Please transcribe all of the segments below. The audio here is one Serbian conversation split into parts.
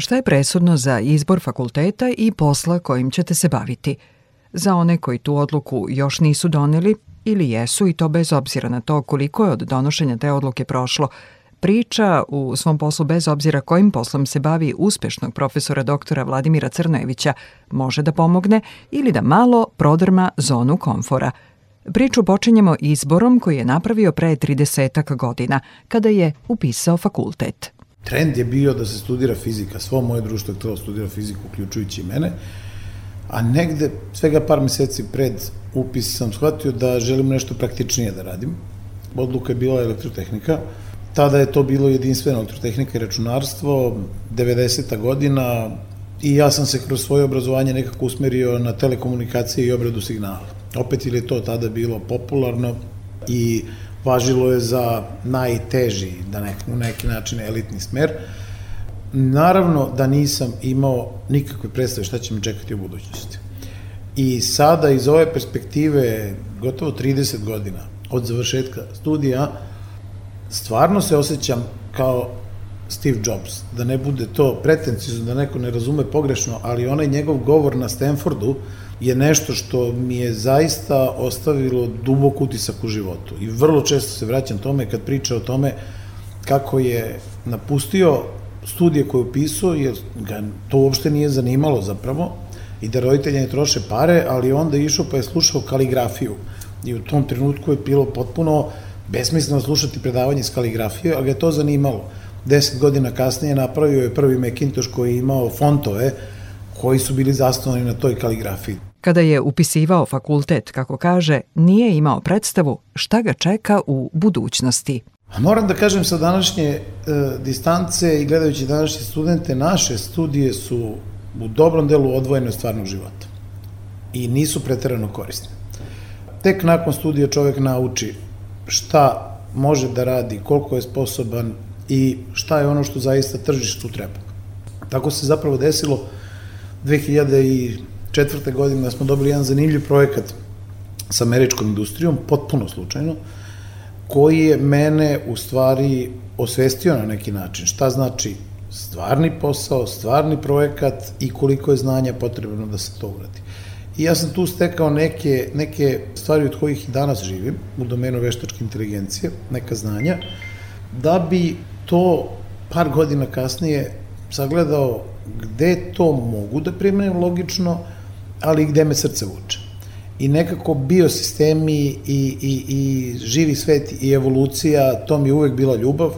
Šta je presudno za izbor fakulteta i posla kojim ćete se baviti? Za one koji tu odluku još nisu doneli ili jesu i to bez obzira na to koliko je od donošenja te odluke prošlo, priča u svom poslu bez obzira kojim poslom se bavi uspešnog profesora doktora Vladimira Crnojevića može da pomogne ili da malo prodrma zonu komfora. Priču počinjemo izborom koji je napravio pre 30 godina, kada je upisao fakultet. Trend je bio da se studira fizika. Svo moje društvo je htelo studira fiziku, uključujući i mene. A negde, svega par meseci pred upis sam shvatio da želim nešto praktičnije da radim. Odluka je bila elektrotehnika. Tada je to bilo jedinstveno elektrotehnika i računarstvo, 90. godina, i ja sam se kroz svoje obrazovanje nekako usmerio na telekomunikacije i obradu signala. Opet ili je to tada bilo popularno i važilo je za najteži, da nek, u neki način elitni smer. Naravno da nisam imao nikakve predstave šta će me čekati u budućnosti. I sada iz ove perspektive gotovo 30 godina od završetka studija stvarno se osjećam kao Steve Jobs, da ne bude to pretencijno, da neko ne razume pogrešno, ali onaj njegov govor na Stanfordu je nešto što mi je zaista ostavilo dubok utisak u životu. I vrlo često se vraćam tome kad priča o tome kako je napustio studije koje upisao, jer ga to uopšte nije zanimalo zapravo, i da roditelja ne troše pare, ali onda je išao pa je slušao kaligrafiju. I u tom trenutku je bilo potpuno besmisleno slušati predavanje iz kaligrafije, a ga je to zanimalo. Deset godina kasnije napravio je prvi Macintosh koji je imao fontove koji su bili zasnovani na toj kaligrafiji. Kada je upisivao fakultet, kako kaže, nije imao predstavu šta ga čeka u budućnosti. Moram da kažem sa današnje e, distance i gledajući današnje studente, naše studije su u dobrom delu odvojene od stvarnog života i nisu preterano korisne. Tek nakon studija čovek nauči šta može da radi, koliko je sposoban i šta je ono što zaista tržištu treba. Tako se zapravo desilo 2004. godine da smo dobili jedan zanimljiv projekat sa američkom industrijom, potpuno slučajno, koji je mene u stvari osvestio na neki način. Šta znači stvarni posao, stvarni projekat i koliko je znanja potrebno da se to uradi. I ja sam tu stekao neke, neke stvari od kojih i danas živim, u domenu veštačke inteligencije, neka znanja, da bi to par godina kasnije sagledao gde to mogu da primenim logično, ali gde me srce vuče. I nekako biosistemi i, i, i živi svet i evolucija, to mi je uvek bila ljubav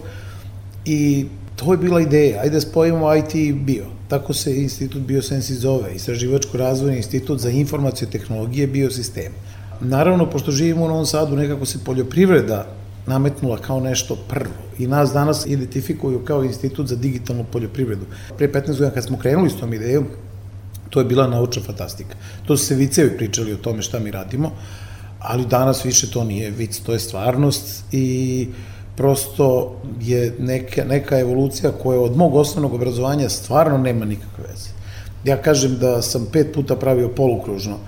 i to je bila ideja, ajde da spojimo IT i bio. Tako se institut Biosensi zove, Istraživačko-razvojni institut za informacije tehnologije biosistema. Naravno, pošto živimo u Novom Sadu, nekako se poljoprivreda nametnula kao nešto prvo i nas danas identifikuju kao institut za digitalnu poljoprivredu. Pre 15 godina kad smo krenuli s tom idejom, to je bila naučna fantastika. To su se vicevi pričali o tome šta mi radimo, ali danas više to nije vic, to je stvarnost i prosto je neka, neka evolucija koja od mog osnovnog obrazovanja stvarno nema nikakve veze. Ja kažem da sam pet puta pravio polukružno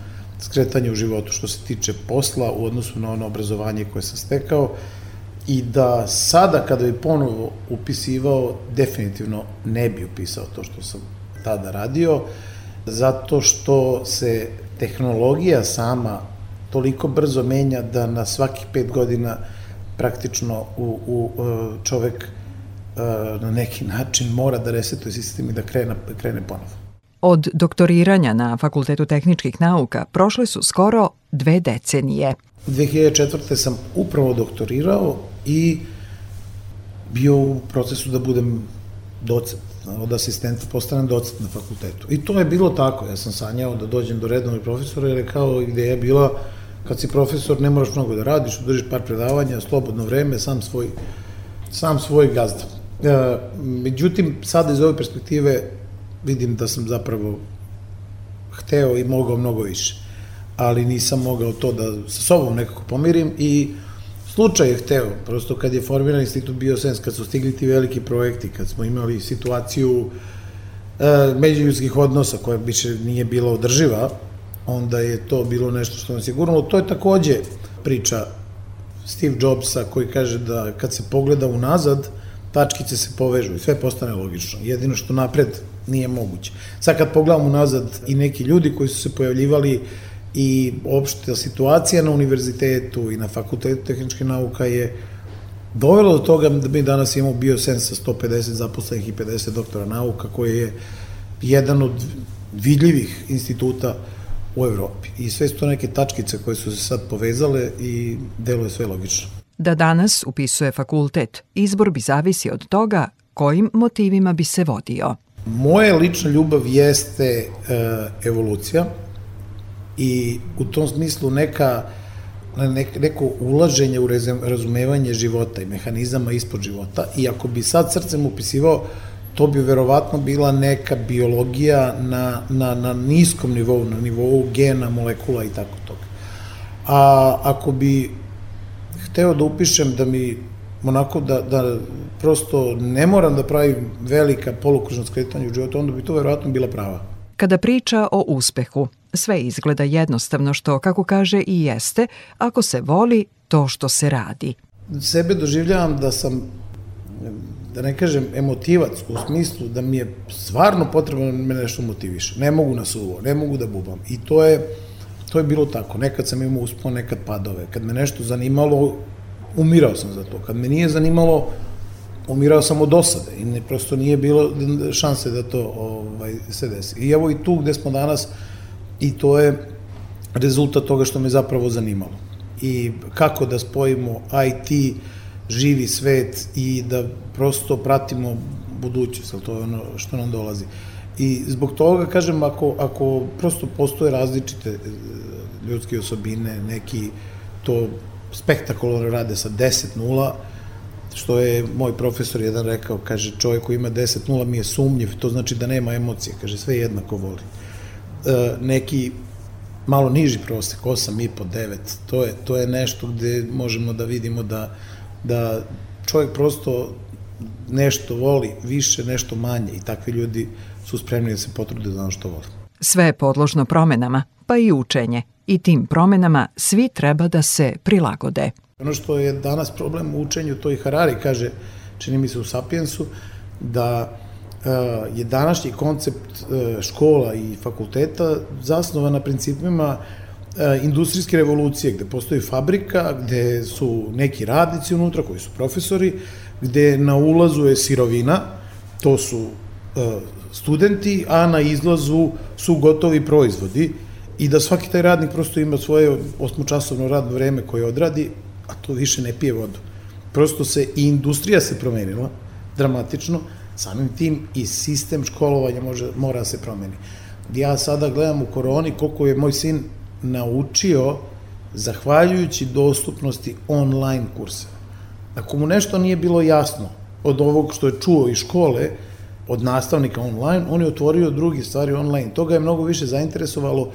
skretanje u životu što se tiče posla u odnosu na ono obrazovanje koje sam stekao i da sada kada bi ponovo upisivao, definitivno ne bi upisao to što sam tada radio, zato što se tehnologija sama toliko brzo menja da na svakih pet godina praktično u, u e, čovek e, na neki način mora da resetuje sistem i da krene, krene ponovo. Od doktoriranja na Fakultetu tehničkih nauka prošle su skoro dve decenije. 2004. sam upravo doktorirao i bio u procesu da budem docent, od asistenta postanem docent na fakultetu. I to je bilo tako, ja sam sanjao da dođem do redovnog profesora, jer je kao ideja bila kad si profesor ne moraš mnogo da radiš, držiš par predavanja, slobodno vreme, sam svoj, sam svoj gazda. E, međutim, sada iz ove perspektive vidim da sam zapravo hteo i mogao mnogo više, ali nisam mogao to da sa sobom nekako pomirim i slučaj je hteo, prosto kad je formiran institut Biosens, kad su stigli ti veliki projekti, kad smo imali situaciju e, međuljudskih odnosa koja više nije bila održiva, onda je to bilo nešto što nas je gurnulo. To je takođe priča Steve Jobsa koji kaže da kad se pogleda unazad, tačkice se povežu i sve postane logično. Jedino što napred nije moguće. Sad kad pogledamo nazad i neki ljudi koji su se pojavljivali i opšta situacija na univerzitetu i na fakultetu tehničke nauka je dovelo do toga da mi danas imamo biosens sa 150 zaposlenih i 50 doktora nauka, koji je jedan od vidljivih instituta u Evropi. I sve su to neke tačkice koje su se sad povezale i deluje sve logično. Da danas upisuje fakultet, izbor bi zavisi od toga kojim motivima bi se vodio. Moja lična ljubav jeste e, evolucija i u tom smislu neka neko ulaženje u razumevanje života i mehanizama ispod života i ako bi sad srcem upisivao to bi verovatno bila neka biologija na, na, na niskom nivou, na nivou gena, molekula i tako toga. A ako bi hteo da upišem da mi onako da, da prosto ne moram da pravim velika polukružna skretanja u životu, onda bi to verovatno bila prava. Kada priča o uspehu, sve izgleda jednostavno što, kako kaže, i jeste, ako se voli to što se radi. Sebe doživljavam da sam da ne kažem emotivac u smislu da mi je stvarno potrebno da me nešto motiviše. Ne mogu na suvo, ne mogu da bubam. I to je, to je bilo tako. Nekad sam imao uspon, nekad padove. Kad me nešto zanimalo, umirao sam za to. Kad me nije zanimalo, umirao sam od osade i ne, prosto nije bilo šanse da to ovaj, se desi. I evo i tu gde smo danas, i to je rezultat toga što me zapravo zanimalo. I kako da spojimo IT, živi svet i da prosto pratimo budućnost, ali to je ono što nam dolazi. I zbog toga, kažem, ako, ako prosto postoje različite e, ljudske osobine, neki to spektakularno rade sa 10-0, što je moj profesor jedan rekao, kaže, čovjek koji ima 10-0 mi je sumnjiv, to znači da nema emocije, kaže, sve jednako voli. E, neki malo niži prosek, 8,5, 9, to je, to je nešto gde možemo da vidimo da, da čovjek prosto nešto voli više, nešto manje i takvi ljudi su spremni da se potrude za ono što vole. Sve je podložno promenama, pa i učenje. I tim promenama svi treba da se prilagode. Ono što je danas problem u učenju, to i Harari kaže, čini mi se u Sapiensu, da je današnji koncept e, škola i fakulteta zasnovan na principima e, industrijske revolucije, gde postoji fabrika, gde su neki radnici unutra koji su profesori, gde na ulazu je sirovina, to su studenti, a na izlazu su gotovi proizvodi i da svaki taj radnik prosto ima svoje osmočasovno radno vreme koje odradi, a to više ne pije vodu. Prosto se i industrija se promenila dramatično, samim tim i sistem školovanja može, mora da se promeni. Ja sada gledam u koroni koliko je moj sin naučio zahvaljujući dostupnosti online kursa. Ako mu nešto nije bilo jasno od ovog što je čuo iz škole, od nastavnika online, on je otvorio drugi stvari online. Toga je mnogo više zainteresovalo.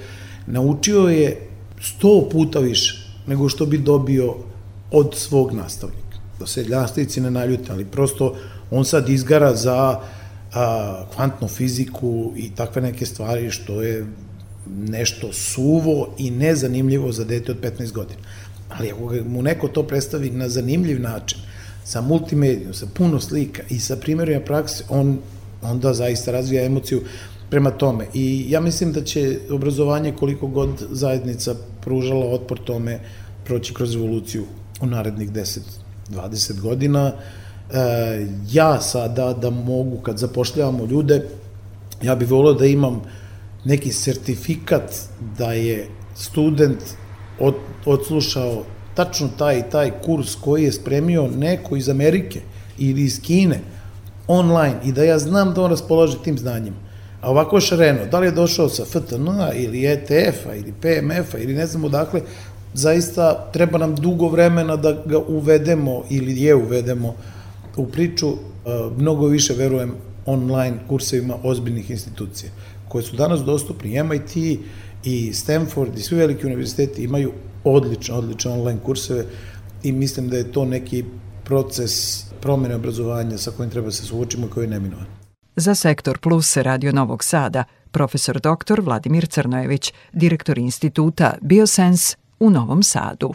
Naučio je sto puta više nego što bi dobio od svog nastavnika. Da se nastavnici ne naljute, ali prosto on sad izgara za a, kvantnu fiziku i takve neke stvari što je nešto suvo i nezanimljivo za dete od 15 godina. Ali ako mu neko to predstavi na zanimljiv način, sa multimedijom, sa puno slika i sa primjerima prakse, on onda zaista razvija emociju prema tome. I ja mislim da će obrazovanje koliko god zajednica pružala otpor tome proći kroz revoluciju u narednih 10-20 godina. E, ja sada da mogu, kad zapošljavamo ljude, ja bih volio da imam neki sertifikat da je student od, odslušao tačno taj i taj kurs koji je spremio neko iz Amerike ili iz Kine online i da ja znam da on raspolaže tim znanjem. A ovako šareno, da li je došao sa FTN ili ETF-a ili PMF-a ili ne znam odakle, zaista treba nam dugo vremena da ga uvedemo ili je uvedemo u priču. Mnogo više verujem online kursevima ozbiljnih institucija koje su danas dostupni. MIT i Stanford i svi veliki univerziteti imaju odlične, odlične online kurseve i mislim da je to neki proces promene obrazovanja sa kojim treba se suočimo i koji je neminovan. Za Sektor Plus Radio Novog Sada, profesor dr. Vladimir Crnojević, direktor instituta Biosens u Novom Sadu.